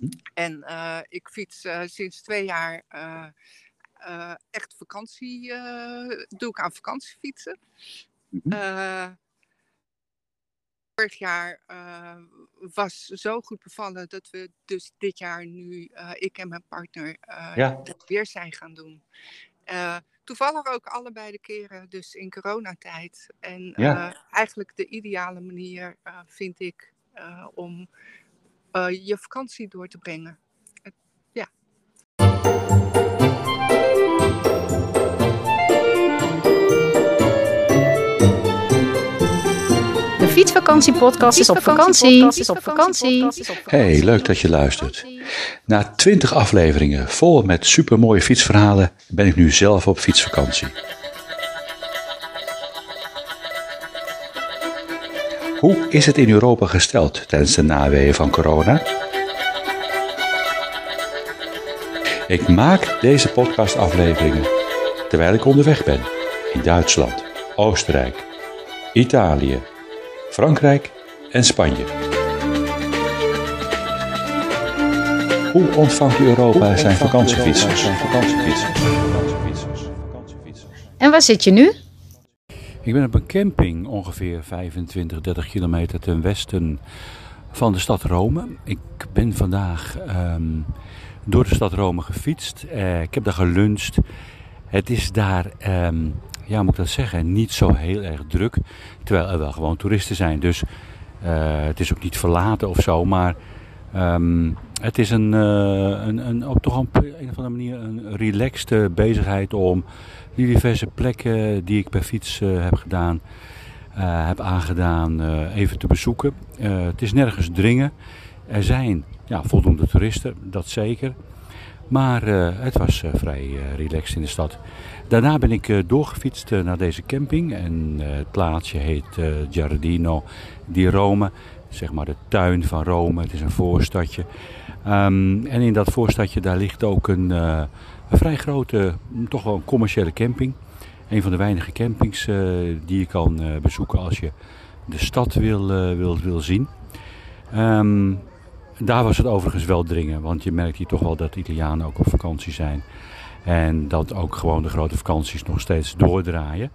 Mhm. En eh, ik fiets eh, sinds twee jaar eh, echt vakantie, doe ik aan vakantiefietsen. Mhm. Vorig jaar was zo goed bevallen dat we dus dit jaar nu, ik en mijn partner, Ja. dat weer zijn gaan doen. Toevallig ook allebei de keren, dus in coronatijd. En Ja. eigenlijk de ideale manier vind ik om eh, je vakantie door te brengen. Ja. De fietsvakantiepodcast is op vakantie. Is op vakantie. Hey, leuk dat je luistert. Na 20 afleveringen vol met supermooie fietsverhalen ben ik nu zelf op fietsvakantie. Hoe is het in Europa gesteld tijdens de naweeën van corona? Ik maak deze podcastafleveringen terwijl ik onderweg ben in Duitsland, Oostenrijk, Italië, Frankrijk en Spanje. Hoe ontvangt Europa zijn vakantiefietsers? En waar zit je nu? Ik ben op een camping ongeveer 25, 30 kilometer ten westen van de stad Rome. Ik ben vandaag ehm, door de stad Rome gefietst. Eh, ik heb daar geluncht. Het is daar, ehm, ja, moet ik dat zeggen, niet zo heel erg druk. Terwijl er wel gewoon toeristen zijn. Dus eh, het is ook niet verlaten of zo. Maar ehm, het is een, eh, een, een, op toch een, een of andere manier een relaxte bezigheid om die diverse plekken die ik per fiets eh, heb gedaan, eh, heb aangedaan, eh, even te bezoeken. Het is nergens dringen. Er zijn ja, voldoende toeristen, dat zeker. Maar het was vrij eh, relaxed in de stad. Daarna ben ik doorgefietst naar deze camping. En het plaatsje heet Giardino di Rome. Zeg maar de tuin van Rome. Het is een voorstadje. Ehm, en in dat voorstadje daar ligt ook een, een vrij grote, mm, toch wel een commerciële camping. Een van de weinige campings eh, die je kan eh, bezoeken als je de stad wil, eh, wil, wil zien. Ehm, daar was het overigens wel dringen, want je merkt hier toch wel dat Italianen ook op vakantie zijn. En dat ook gewoon de grote vakanties nog steeds doordraaien.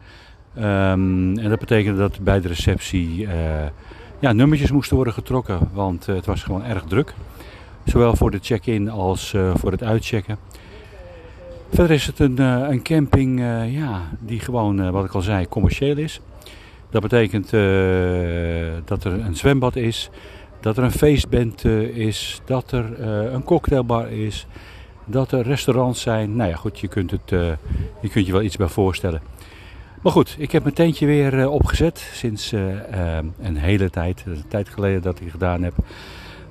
Ehm, en dat betekende dat bij de receptie ja, nummertjes moesten worden getrokken, want het was gewoon erg druk. Zowel voor de check-in als voor het uitchecken. Verder is het een, eh, een camping eh, ja, die gewoon, eh, wat ik al zei, commercieel is. Dat betekent dat er een zwembad is, dat er een feestband is, dat er een cocktailbar is, dat er restaurants zijn. Nou ja, goed, je kunt, het, je, kunt je wel iets bij voorstellen. Maar goed, ik heb mijn tentje weer opgezet sinds een hele tijd. Een tijd geleden dat ik het gedaan heb.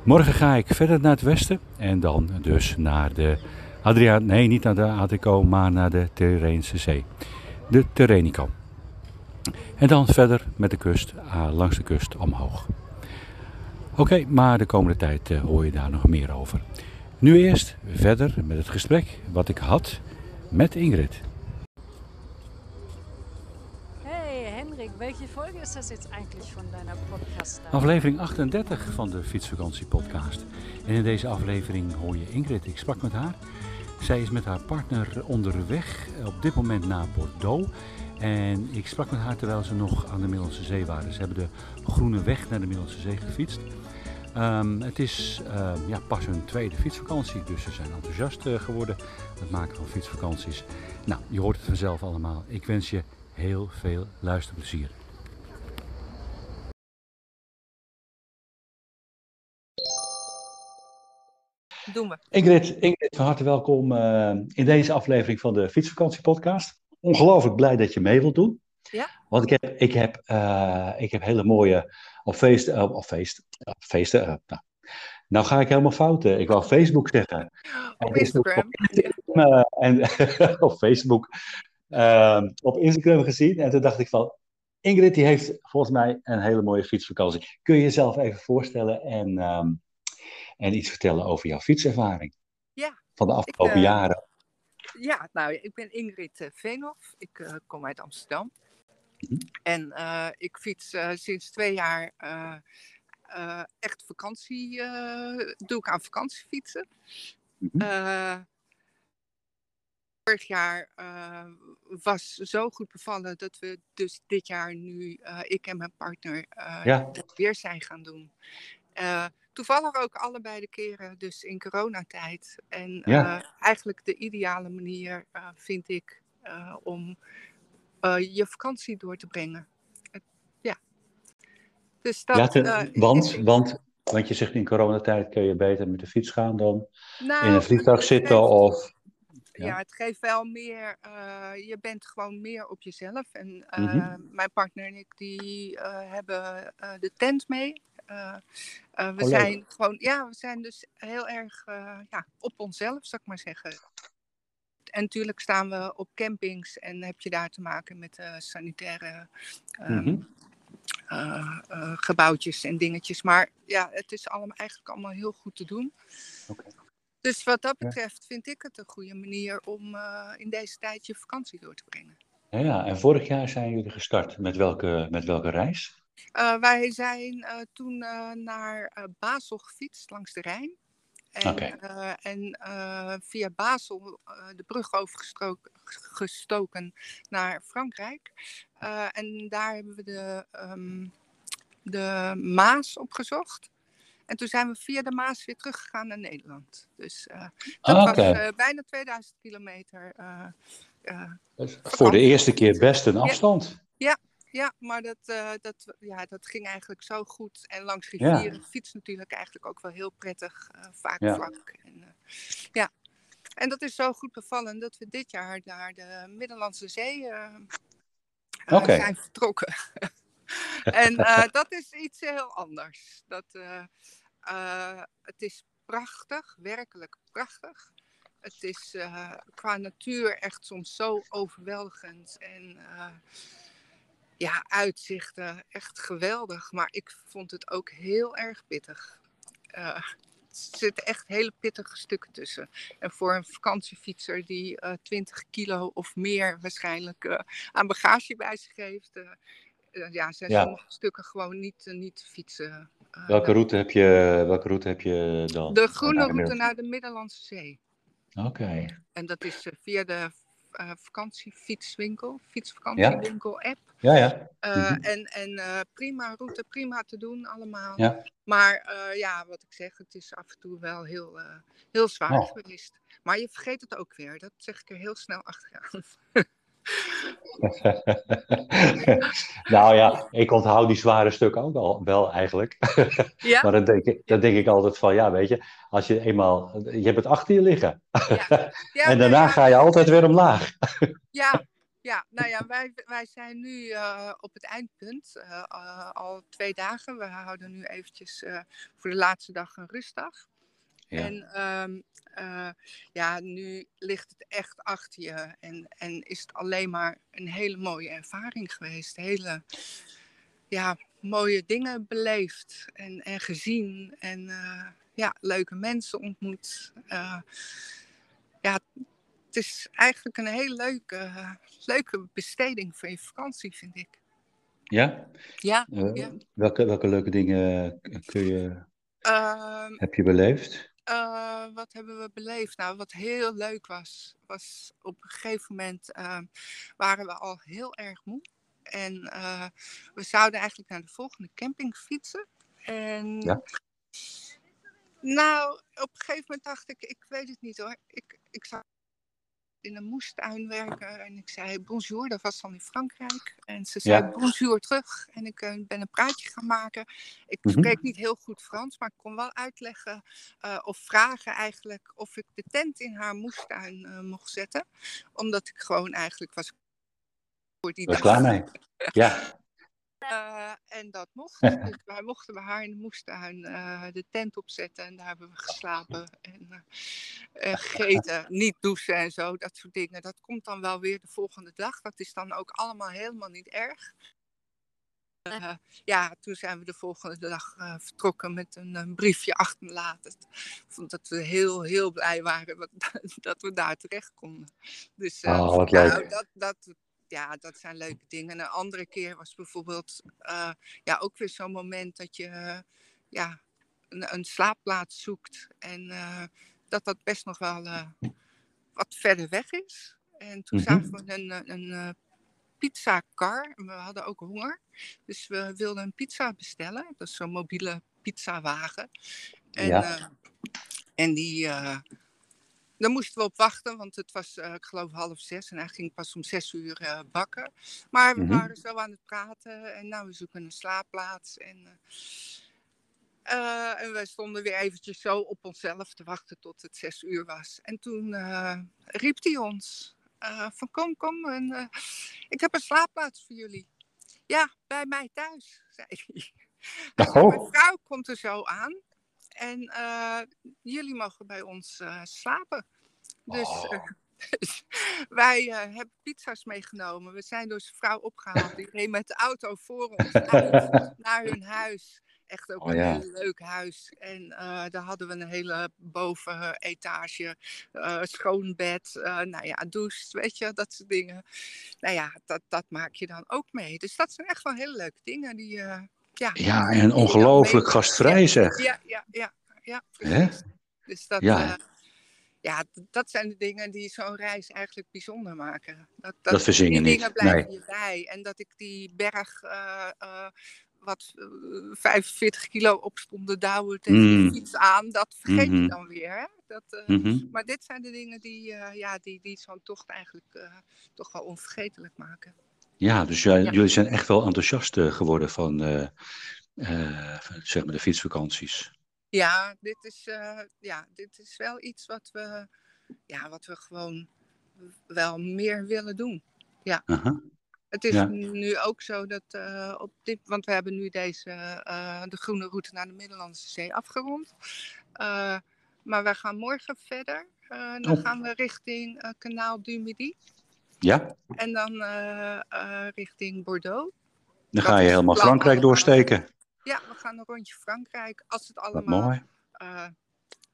Morgen ga ik verder naar het westen en dan dus naar de Adriaan, nee, niet naar de Adrico, maar naar de Terreense Zee. De Terrenico. En dan verder met de kust, ah, langs de kust omhoog. Oké, maar de komende tijd eh, hoor je daar nog meer over. Nu eerst verder met het gesprek wat ik had met Ingrid. Hey Henrik, welche Folge ist das jetzt eigentlich von deiner podcast Aflevering 38 van de Fietsvakantie podcast. En in deze aflevering hoor je Ingrid. Ik sprak met haar. Zij is met haar partner onderweg, op dit moment naar Bordeaux. En ik sprak met haar terwijl ze nog aan de Middellandse Zee waren. Ze hebben de Groene Weg naar de Middellandse Zee gefietst. Ehm, het is ehm, ja, pas hun tweede fietsvakantie, dus ze zijn enthousiast eh, geworden het maken van fietsvakanties. Nou, je hoort het vanzelf allemaal. Ik wens je heel veel luisterplezier. Doen we. Ingrid, Ingrid, van harte welkom eh, in deze aflevering van de Fietsvakantiepodcast. Ongelooflijk blij dat je mee wilt doen. Ja. Want ik heb, ik heb, eh, ik heb hele mooie op feest, eh, op feest, op feesten. nou. nou ga ik helemaal fout. Ik wou Facebook zeggen. Op Instagram. En op Facebook. eh, op Instagram gezien. En toen dacht ik van, Ingrid die heeft volgens mij een hele mooie fietsvakantie. Kun je jezelf even voorstellen en, ehm, en iets vertellen over jouw fietservaring? Ja, Van de afgelopen eh, jaren. Ja, nou, ik ben Ingrid eh, Veenhoff. Ik eh, kom uit Amsterdam. Mhm. En ik fiets sinds twee jaar echt vakantie, doe ik aan vakantiefietsen. Mhm. Vorig jaar was zo goed bevallen dat we dus dit jaar nu, ik en mijn partner, Ja. dat weer zijn gaan doen. Toevallig ook allebei de keren dus in coronatijd. En Ja. eh, eigenlijk de ideale manier eh, vind ik eh, om je vakantie door te brengen. Ja. Dus dat. ja, te- want, ik- want, want je zegt in coronatijd kun je beter met de fiets gaan dan nou, in een vliegtuig zitten geeft- of... Ja. Ja. het geeft wel meer. je bent gewoon meer op jezelf. En Mhm. mijn partner en ik die hebben de tent mee. Eh, eh, we leuk. zijn gewoon, ja, we zijn dus heel erg eh, ja, op onszelf, zou ik maar zeggen. En natuurlijk staan we op campings en heb je daar te maken met sanitaire ehm, Mhm. gebouwtjes en dingetjes. Maar ja, het is allemaal, eigenlijk allemaal heel goed te doen. Dus wat dat betreft vind ik het een goede manier om in deze tijd je vakantie door te brengen. Ja, ja, en vorig jaar zijn jullie gestart. Met welke, met welke reis? Eh, wij zijn eh, toen eh, naar Basel gefietst langs de Rijn. En, en via Basel de brug overgestoken naar Frankrijk. En daar hebben we de, ehm, de Maas opgezocht. En toen zijn we via de Maas weer teruggegaan naar Nederland. Dus dat Ah, was bijna 2000 kilometer. voor de eerste keer best een afstand. Ja, maar dat, eh, dat, ja, dat ging eigenlijk zo goed. En langs Ja. rivieren fiets natuurlijk eigenlijk ook wel heel prettig. eh, vaak Ja. vlak. En, eh, ja. en dat is zo goed bevallen dat we dit jaar naar de Middellandse Zee zijn vertrokken. en dat is iets heel anders. Dat, het is prachtig, werkelijk prachtig. Het is qua natuur echt soms zo overweldigend. En ja, uitzichten echt geweldig. Maar ik vond het ook heel erg pittig. Eh, er zitten echt hele pittige stukken tussen. En voor een vakantiefietser die eh 20 kilo of meer waarschijnlijk eh, aan bagage bij zich heeft. ja, zijn Ja. sommige stukken gewoon niet, niet te fietsen. Welke nou, route heb je, welke route heb je dan? de groene Naar de route naar de Middellandse Zee. Oké, En dat is via de eh, vakantiefietswinkel, fietsvakantiewinkel app. ja, ja. Eh, Mhm. En, en eh, prima route, prima te doen allemaal. Ja. Maar ja, wat ik zeg, het is af en toe wel heel, heel zwaar Oh. geweest. Maar je vergeet het ook weer. Dat zeg ik er heel snel achteraan. nou ja, ik onthoud die zware stukken ook al wel eigenlijk. Ja? Maar dan denk, ik, dan denk ik altijd van, ja, weet je, als je eenmaal, je hebt het achter je liggen. ja. ja en daarna ga je altijd weer omlaag. Ja, ja, nou ja, wij, wij zijn nu eh, op het eindpunt. eh, eh, al twee dagen. We houden nu eventjes voor de laatste dag een rustdag. Ja. En ehm, eh, ja, nu ligt het echt achter je. En, en is het alleen maar een hele mooie ervaring geweest. Hele ja, mooie dingen beleefd en, en gezien. En eh, ja, leuke mensen ontmoet. Eh, ja, het is eigenlijk een heel leuke, leuke besteding van je vakantie, vind ik. Ja? Ja. Ja. welke, welke leuke dingen kun je, Ehm, heb je beleefd? Eh, wat hebben we beleefd? Nou, wat heel leuk was, was op een gegeven moment ehm, waren we al heel erg moe. En eh, we zouden eigenlijk naar de volgende camping fietsen. En Ja. nou, op een gegeven moment dacht ik, ik weet het niet hoor. Ik, ik zou in een moestuin werken en ik zei bonjour, dat was dan in Frankrijk. En ze zei Ja. bonjour terug en ik eh, ben een praatje gaan maken. Ik Mhm. spreek niet heel goed Frans, maar ik kon wel uitleggen eh, of vragen eigenlijk of ik de tent in haar moestuin eh, mocht zetten. Omdat ik gewoon eigenlijk was voor die dag. klaar mee? Ja. Eh, en dat mocht. Dus wij mochten bij haar in de moestuin eh, de tent opzetten en daar hebben we geslapen en eh, eh, gegeten. Niet douchen en zo, dat soort dingen. Dat komt dan wel weer de volgende dag. Dat is dan ook allemaal helemaal niet erg. Ja, toen zijn we de volgende dag vertrokken met een, een briefje achterlaten. Ik vond dat we heel, heel blij waren dat, dat we daar terecht konden. Dus Oh, wat nou, dat, dat, ja, dat zijn leuke dingen. En een andere keer was bijvoorbeeld eh, ja, ook weer zo'n moment dat je ja, een, een slaapplaats zoekt. En dat dat best nog wel wat verder weg is. En toen Mhm. zagen we een, een, een eh, pizzakar. We hadden ook honger. Dus we wilden een pizza bestellen. Dat is zo'n mobiele pizzawagen. En, Ja. eh, en die... daar moesten we op wachten, want het was, eh, ik geloof, half zes. En hij ging pas om zes uur eh, bakken. Maar we Mhm. waren zo aan het praten. En nou, we zoeken een slaapplaats. En, eh, en we stonden weer eventjes zo op onszelf te wachten tot het zes uur was. En toen riep hij ons van kom, kom. En, ik heb een slaapplaats voor jullie. Ja, bij mij thuis, zei hij. Oh. Mijn vrouw komt er zo aan. En eh, jullie mogen bij ons eh, slapen. Dus, Oh. eh, wij hebben pizza's meegenomen. We zijn door zijn vrouw opgehaald. Die reed met de auto voor ons naar hun huis. Echt ook Oh, een ja. heel leuk huis. En daar hadden we een hele bovenetage, eh schoon bed, nou ja, douche, weet je, dat soort dingen. Nou ja, dat, dat maak je dan ook mee. Dus dat zijn echt wel hele leuke dingen die, ja. Ja, en ongelooflijk gastvrij zeg. Ja, ja, ja, ja, Hè? Dus dat, Ja. ja. ja, dat zijn de dingen die zo'n reis eigenlijk bijzonder maken. Dat, Dat verzin je die dingen blijven nee. je bij. En dat ik die berg, eh, eh, wat eh, 45 kilo op stond te douwen tegen Mm. de fiets aan, dat vergeet Mhm. je dan weer. Hè? Dat, eh, Mhm. Maar dit zijn de dingen die, eh, ja, die, die zo'n tocht eigenlijk eh, toch wel onvergetelijk maken. Ja, dus jij- Ja. jullie zijn echt wel enthousiast eh, geworden van, eh, eh, van, zeg maar de fietsvakanties. Ja, dit is, ja, dit is wel iets wat we, ja, wat we gewoon wel meer willen doen. Aha. Het is Ja. nu ook zo dat op dit, want we hebben nu deze, de groene route naar de Middellandse Zee afgerond. Maar wij gaan morgen verder. Dan Oh. gaan we richting Kanaal du Midi Ja, en dan eh, eh, richting Bordeaux. dan ga je helemaal Frankrijk doorsteken. Ja, we gaan een rondje Frankrijk. Als het allemaal mooi.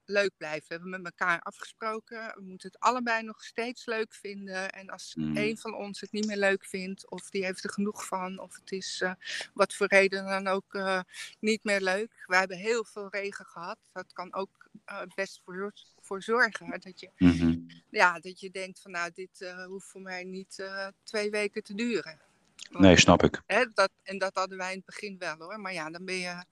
Leuk blijft. We hebben met elkaar afgesproken. We moeten het allebei nog steeds leuk vinden. En als Mm. een van ons het niet meer leuk vindt, of die heeft er genoeg van, of het is eh, wat voor reden dan ook eh, niet meer leuk. We hebben heel veel regen gehad. Dat kan ook eh, best voor, voor zorgen. Dat je, Mhm. ja, dat je denkt van nou, dit hoeft voor mij niet twee weken te duren. Want, Nee, snap ik. hè, dat, en dat hadden wij in het begin wel hoor. Maar ja, dan ben je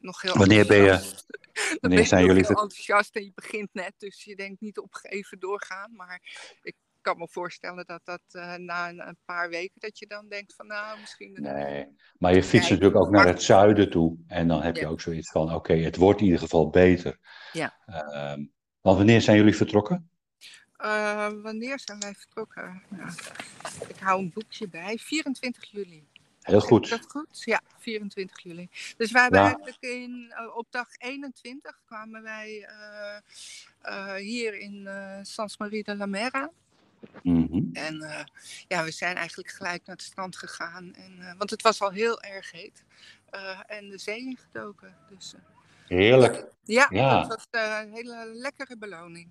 nog heel Wanneer ben je- wanneer ben zijn jullie heel enthousiast en je begint net. Dus je denkt niet opgeven doorgaan. Maar ik kan me voorstellen dat dat eh, na een, een paar weken dat je dan denkt van nou misschien... Nee, maar je fietst natuurlijk ook naar het zuiden toe. En dan heb je ook zoiets van, oké, het wordt in ieder geval beter. Ja. Ehm, want wanneer zijn jullie vertrokken? Eh, wanneer zijn wij vertrokken? Nou, ik hou een boekje bij. 24 juli. Heel goed. dat goed? Ja, 24 juli. Dus wij hebben Ja. eigenlijk in, eh, op dag 21 kwamen wij eh, eh, hier in Sans Marie de la Mer aan. Mhm. En ja, we zijn eigenlijk gelijk naar het strand gegaan. En, want het was al heel erg heet. En de zee ingedoken. Dus Heerlijk. ja, Ja. dat was een hele lekkere beloning.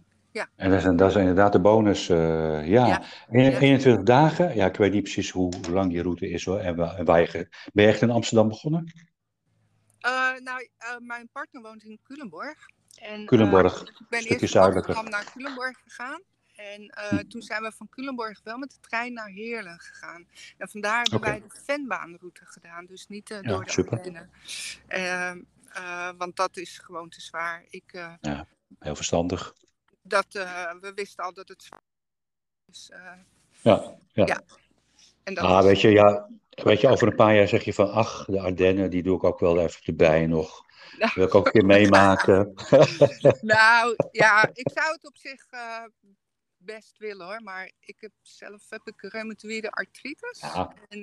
En dat is, dat is inderdaad de bonus. eh, ja. Ja. Een- Ja. 21 dagen. Ja, ik weet niet precies hoe lang die route is hoor. En, en waar je, ben je echt in Amsterdam begonnen? Eh, nou, eh, mijn partner woont in Culemborg. En, Culemborg, ik ben stukje eerst zuidelijker. Amsterdam naar Culemborg gegaan. En Hm. toen zijn we van Culemborg wel met de trein naar Heerlen gegaan. En vandaar hebben wij de Venbaanroute gedaan. Dus niet Ja, door de super. Ehm, eh, want dat is gewoon te zwaar. Ik, eh, Heel verstandig. Dat, eh, we wisten al dat het. Dus, Ja, ja. Ja, en dat Ah, was- weet je, ja, weet je, over een paar jaar zeg je van, ach, de Ardennen, die doe ik ook wel even erbij nog. Nou. Wil ik ook een keer meemaken. Nou ja, ik zou het op zich eh, best willen hoor. Maar ik heb zelf heb ik reumatoïde artritis. Ja. En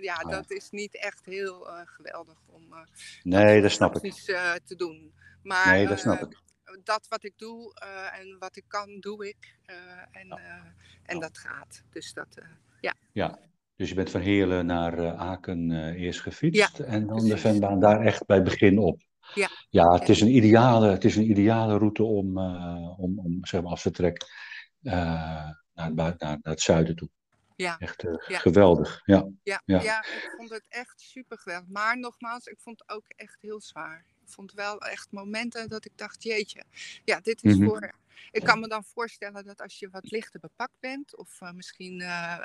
ja, Ah. dat is niet echt heel geweldig om Nee, dat snap ik. precies te doen. Maar Nee, dat snap ik. Dat wat ik doe eh, en wat ik kan, doe ik. Eh, en eh, en Ja. dat gaat. Dus dat, eh, Dus je bent van Heerlen naar Aken eerst gefietst en dan de. Venbaan daar echt bij begin op. Ja. Ja, het is een ideale, het is een ideale route om, om, om zeg maar, als vertrek eh, naar, naar, naar het zuiden toe. Ja. Echt Ja. geweldig. Ja. ja, Ja. ja. ik vond het echt super geweldig. Maar nogmaals, ik vond het ook echt heel zwaar. Vond wel echt momenten dat ik dacht, jeetje, ja, dit is Mhm. voor... Ik kan me dan voorstellen dat als je wat lichter bepakt bent, of eh, misschien, eh,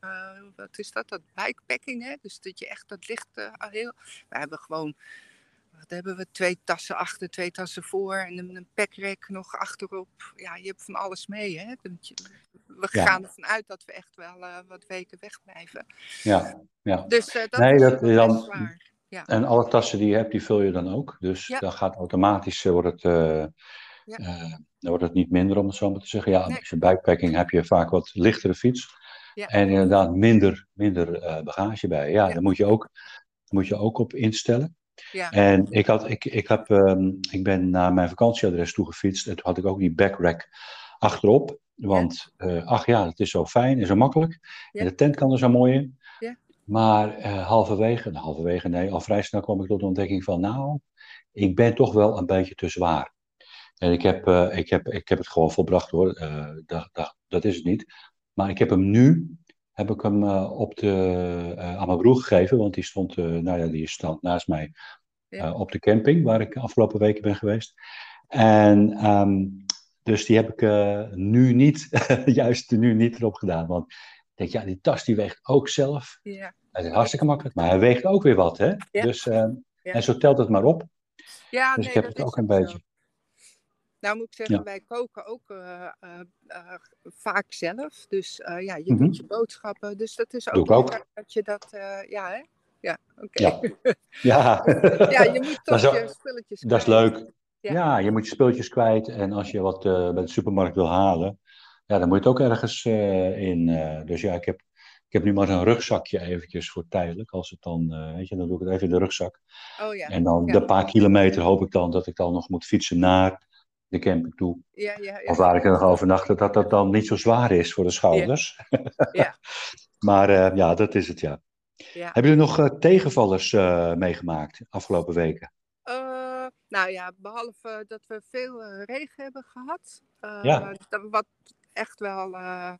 eh, wat is dat, dat bikepacking, hè? Dus dat je echt dat licht heel... We hebben gewoon, wat hebben we, twee tassen achter, twee tassen voor en een, een packrack nog achterop. Ja, je hebt van alles mee, hè? We Ja. gaan ervan uit dat we echt wel wat weken wegblijven. Ja, ja. Dus dat Nee, is dat dan- zwaar. Ja. En alle tassen die je hebt, die vul je dan ook. Dus Ja. dan gaat automatisch, eh, wordt het, Ja. dan wordt het niet minder, om het zo maar te zeggen. Ja, Nee. als je bikepacking heb je vaak wat lichtere fiets. En inderdaad minder, minder bagage bij. Ja, daar moet je ook, moet je ook op instellen. Ja. En ik, had, ik, ik, heb, ehm, ik ben naar mijn vakantieadres toegefietst. En toen had ik ook die backrack achterop. Want, ach ja, het is zo fijn en zo makkelijk. En de tent kan er zo mooi in. Maar eh, halverwege, nou, halverwege nee, al vrij snel kwam ik tot de ontdekking van, nou, ik ben toch wel een beetje te zwaar. En ik heb, eh, ik heb, ik heb het gewoon volbracht hoor, Eh, dat, dat, dat is het niet. Maar ik heb hem nu, heb ik hem op de, aan mijn broer gegeven, want die stond, nou ja, die stond naast mij Ja. op de camping, waar ik afgelopen weken ben geweest. En ehm, dus die heb ik nu niet, juist nu niet erop gedaan. Want denk, ja, die tas die weegt ook zelf. Ja. Het is hartstikke makkelijk, maar hij weegt ook weer wat, hè? Ja. Dus, eh, Ja. En zo telt het maar op. Ja, Dus nee, ik heb dat het ook een beetje. Nou moet ik zeggen, Ja. wij koken ook eh, eh, vaak zelf. Dus ja, je Mhm. doet je boodschappen. Dus dat is ook, ook. dat je dat... ja, hè? Ja, oké. Ja. Ja, Ja, je moet Dat toch je spulletjes dat is kwijt. leuk. Ja. Ja. je moet je speeltjes kwijt. En als je wat bij de supermarkt wil halen, ja, dan moet je het ook ergens eh, in. eh, dus ja, ik heb, ik heb nu maar een rugzakje eventjes voor tijdelijk. Als het dan, eh, weet je, dan doe ik het even in de rugzak. Oh ja. En dan Ja. de paar kilometer hoop ik dan dat ik dan nog moet fietsen naar de camping toe. Ja, ja, ja. Of waar ik er nog overnacht, dat dat dan niet zo zwaar is voor de schouders. Ja. maar ja, dat is het ja. Ja. Hebben jullie nog tegenvallers meegemaakt afgelopen weken? Nou ja, behalve dat we veel regen hebben gehad. eh, Ja. dat, wat echt wel. eh,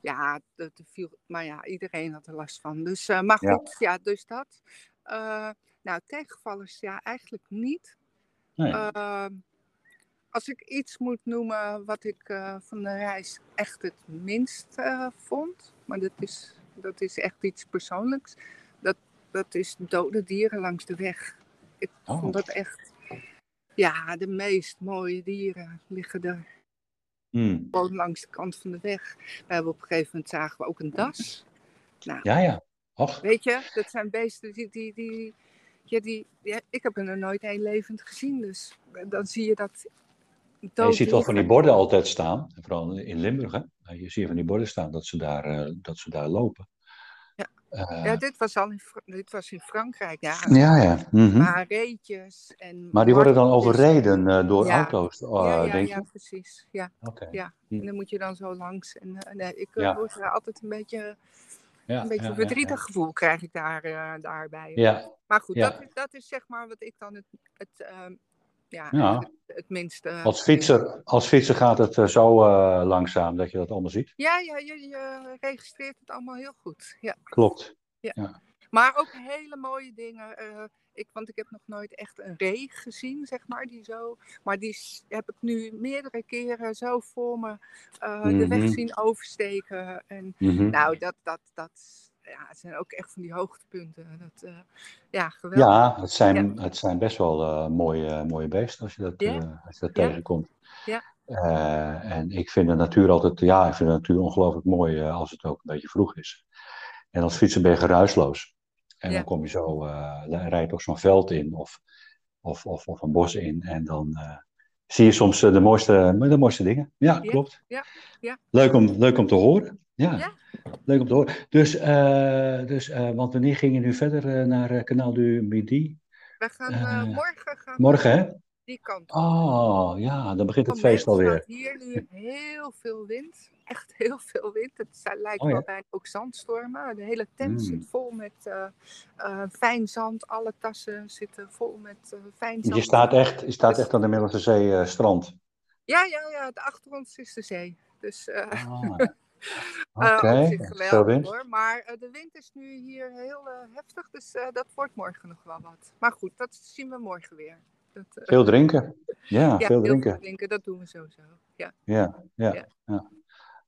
ja, dat viel. Maar ja, iedereen had er last van. Dus, eh, maar goed, ja, dus dat. Eh, nou, tegenvallers, ja, eigenlijk niet. Nee. Ehm, als ik iets moet noemen wat ik van de reis echt het minst vond, maar dat is, dat is echt iets persoonlijks, dat, dat is dode dieren langs de weg. Ik Oh. vond dat echt, ja, de meest mooie dieren liggen er Hmm. gewoon langs de kant van de weg. We hebben op een gegeven moment zagen we ook een das. Nou, Ja, ja. Och, Weet je, dat zijn beesten die. die, die ja, die ja, ik heb er nooit een levend gezien. Dus dan zie je dat. je ziet wel van die borden altijd staan. Vooral in Limburg. Hè? Je ziet van die borden staan dat ze daar, eh, dat ze daar lopen. Ja. Eh, Ja, dit was al in, dit was in Frankrijk. Ja. ja, ja. mhm. Maar reetjes en. Maar die worden dan overreden eh, door Ja. auto's, eh, Ja, ja, denk ja, je? precies. Ja. Ja. Hm. En dan moet je dan zo langs. En, eh, nee, ik Ja. word er altijd een beetje, Ja, een beetje ja, ja, verdrietig ja. gevoel krijg ik daar, daarbij. Ja, Maar goed, Ja. dat, is, dat is zeg maar wat ik dan het, het, ehm, ja, Ja. het, het minste. als fietser, als fietser gaat het eh, zo eh, langzaam dat je dat allemaal ziet. Ja, ja je, je registreert het allemaal heel goed. Ja. Klopt. Maar ook hele mooie dingen. eh, ik, want ik heb nog nooit echt een ree gezien, zeg maar. Die zo, maar die heb ik nu meerdere keren zo voor me eh, de weg Mhm. zien oversteken. En Mhm. nou, dat, dat, dat ja, het zijn ook echt van die hoogtepunten. Dat, eh, ja, geweldig. Ja, het zijn, het zijn best wel eh, mooie, mooie beesten als je dat, eh, als je dat tegenkomt. Ja. Eh, en ik vind de natuur altijd, ja, ik vind de natuur ongelooflijk mooi eh, als het ook een beetje vroeg is. En als fietser ben je geruisloos. En dan kom je zo, eh dan rijd je ook zo'n veld in of, of, of, of een bos in. En dan eh, zie je soms eh, de mooiste, de mooiste dingen. Ja, Ja, klopt. ja, ja. Leuk, om, leuk om te horen. Ja. Ja. Leuk om te horen. Dus, eh, dus eh, want wanneer ging je nu verder eh, naar Kanaal du Midi? We gaan morgen gaan Morgen, hè? die kant op. Oh, ja, dan begint het feest alweer. staat hier nu heel veel wind. Echt heel veel wind. Het lijkt Oh ja. wel bijna ook zandstormen. De hele tent Mm. zit vol met fijn zand. Alle tassen zitten vol met fijn zand. Je staat echt, je staat Dus- echt aan de Middellandse Zee strand. Ja, ja, ja. de- Achter ons is de zee. Dus Ah, Eh, Oké, op zich veel geweldig hoor. Maar eh, de wind is nu hier heel eh, heftig, dus eh, dat wordt morgen nog wel wat. Maar goed, dat zien we morgen weer. Dat, eh, Veel drinken. Ja, ja, veel drinken. veel drinken, dat doen we sowieso. Ja. Ja, ja, Ja. ja.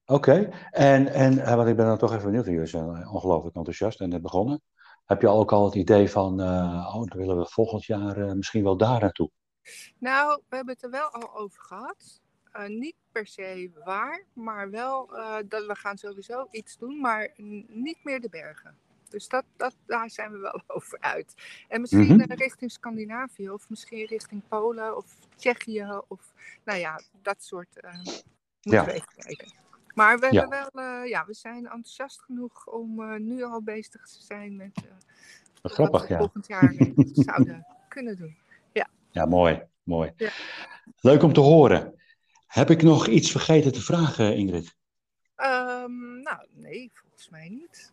Oké, en, en eh, want ik ben dan toch even benieuwd, jullie zijn eh, ongelooflijk enthousiast en net begonnen. Heb je ook al het idee van, eh, oh, dan willen we volgend jaar eh, misschien wel daar naartoe? Nou, we hebben het er wel al over gehad. Eh, niet per se waar, maar wel eh, dat we gaan sowieso iets doen, maar niet meer de bergen. Dus dat, dat, daar zijn we wel over uit. En misschien Mhm. eh, richting Scandinavië, of misschien richting Polen of Tsjechië, of nou ja, dat soort. eh moeten Ja. we even kijken. Maar we, Ja. hebben wel, ja, we zijn enthousiast genoeg om nu al bezig te zijn met grappig, wat we ja. volgend jaar zouden kunnen doen. Ja, mooi, mooi. Ja. Leuk om te horen. Heb ik nog iets vergeten te vragen, Ingrid? Ehm, nou, nee, volgens mij niet.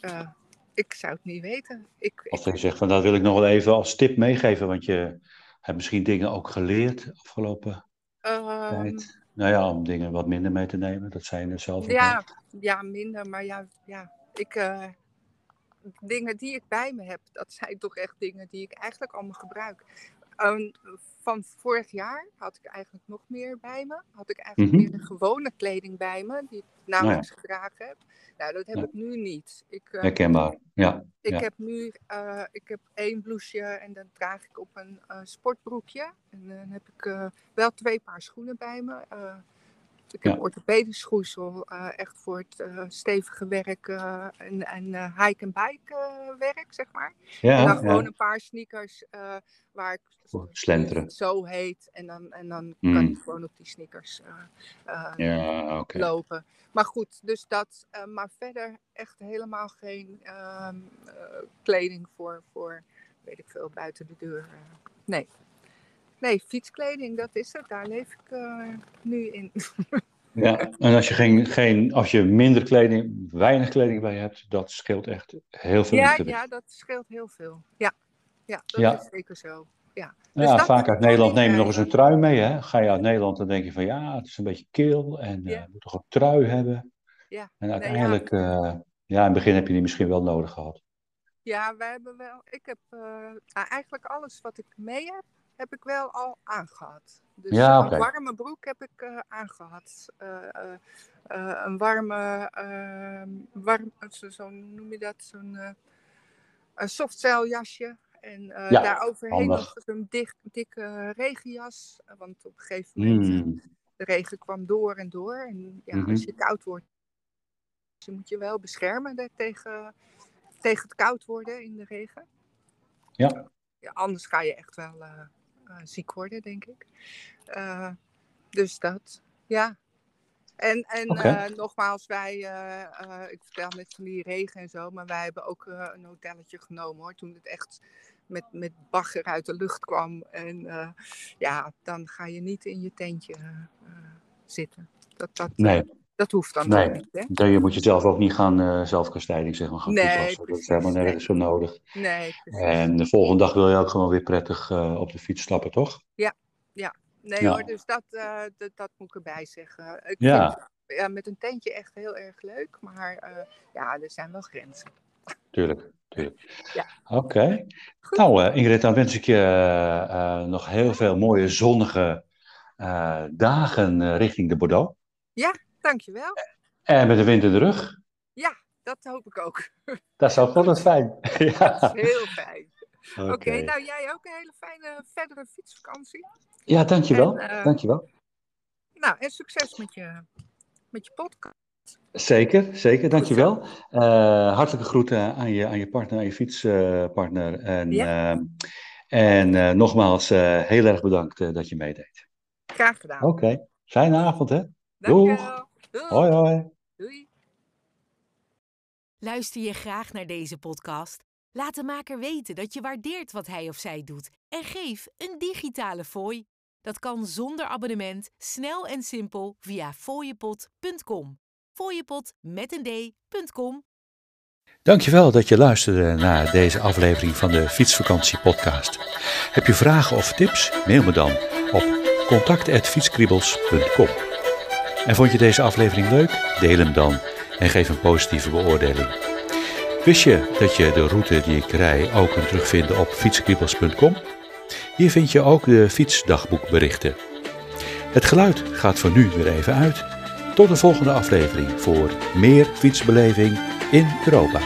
Eh, ik zou het niet weten. Ik, Of ik, je zegt van, dat wil ik nog wel even als tip meegeven, want je hebt misschien dingen ook geleerd afgelopen ehm, tijd. Nou ja, om dingen wat minder mee te nemen, dat zijn er zelf ook ja, wel. ja, minder, maar ja, ja ik, eh, dingen die ik bij me heb, dat zijn toch echt dingen die ik eigenlijk allemaal gebruik. Ehm, van vorig jaar had ik eigenlijk nog meer bij me. Had ik eigenlijk Mhm. meer de gewone kleding bij me, die ik nauwelijks gedragen heb. Nou, dat heb Ja. ik nu niet. Ik, eh, Herkenbaar, ja. Ik Ja. heb nu eh, ik heb één blouseje en dat draag ik op een eh, sportbroekje. En dan heb ik eh, wel twee paar schoenen bij me. Ik heb Ja. orthopedisch schoeisel, eh, echt voor het eh, stevige werk eh, en, en eh, hike-and-bike eh, werk, zeg maar. en dan gewoon ja. een paar sneakers waar ik slenteren. zo heet. En dan, en dan Mm. kan ik gewoon op die sneakers eh, eh, Ja, oké. lopen. Maar goed, dus dat. maar verder echt helemaal geen ehm, eh, kleding voor, voor, weet ik veel, buiten de deur. nee. Nee, fietskleding, dat is het. Daar leef ik eh, nu in. Ja, en als je, geen, geen, als je minder kleding, weinig kleding bij hebt, dat scheelt echt heel veel ja, ja, dat scheelt heel veel. Ja, ja dat Ja. is zeker zo. Ja, Dus Ja, dat vaak uit Nederland neem je nog eens een trui mee. Hè? Ga je uit Nederland, dan denk je van ja, het is een beetje kil en eh, Ja. je moet toch een trui hebben. Ja, En nee, ja. uiteindelijk, eh, ja, in het begin heb je die misschien wel nodig gehad. Ja, wij hebben wel. Ik heb eigenlijk alles wat ik mee heb, heb ik wel al aangehad. Dus Ja, een warme broek heb ik eh, aangehad. Eh, eh, een warme, ehm, warm, zo, zo noem je dat, zo'n een softcell-jasje. En eh Ja, daar overheen handig. nog zo'n dik, dikke regenjas. Want op een gegeven moment, Hmm, de regen kwam door en door. En ja, Mhm. als je koud wordt, je moet je wel beschermen de- tegen, tegen het koud worden in de regen. Ja. ja anders ga je echt wel ziek worden, denk ik. Eh, dus dat, ja. En, en eh, nogmaals, wij, eh, eh, ik vertel net van die regen en zo, maar wij hebben ook eh, een hotelletje genomen hoor. Toen het echt met, met bagger uit de lucht kwam. En eh, ja, dan ga je niet in je tentje eh, eh, zitten. Dat, dat, Nee, dat hoeft dan Nee. niet, hè? dan je moet je zelf ook niet gaan eh zelfkastijding zeg maar, gaan Nee, toepassen. Dat is helemaal nee. nergens zo nodig. Nee, precies. En de volgende dag wil je ook gewoon weer prettig eh, op de fiets stappen, toch? Nee Ja. hoor, dus dat, eh, dat, dat moet ik erbij zeggen. Ik Ja. vind ja, met een tentje echt heel erg leuk, maar ja, er zijn wel grenzen. Tuurlijk, tuurlijk. Ja. Oké. Nou, Ingrid, dan wens ik je nog heel veel mooie zonnige dagen richting de Bordeaux. Dankjewel. En met de wind in de rug. Ja, dat hoop ik ook. Dat is ook altijd fijn. ja. Dat is heel fijn. Oké, nou jij ook een hele fijne verdere fietsvakantie. Ja, dankjewel. En, eh, dankjewel. Nou, en succes met je, met je podcast. Zeker, zeker. Dankjewel. Eh hartelijke groeten aan je, aan je partner, aan je fietspartner. en Ja. eh, en nogmaals, heel erg bedankt dat je meedeed. Graag gedaan. Oké, fijne avond hè. Dankjewel. Doei. Hoi hoi. Doei. Luister je graag naar deze podcast? Laat de maker weten dat je waardeert wat hij of zij doet en geef een digitale fooi. Dat kan zonder abonnement, snel en simpel via fooiepot.com. Fooiepot met een d.com. Dankjewel dat je luisterde naar deze aflevering van de Fietsvakantie podcast. Heb je vragen of tips? Mail me dan op contact@fietskriebels.com. En vond je deze aflevering leuk? Deel hem dan en geef een positieve beoordeling. Wist je dat je de route die ik rij ook kunt terugvinden op fietskriebels.com? Hier vind je ook de fietsdagboekberichten. Het geluid gaat voor nu weer even uit. Tot de volgende aflevering voor meer fietsbeleving in Europa.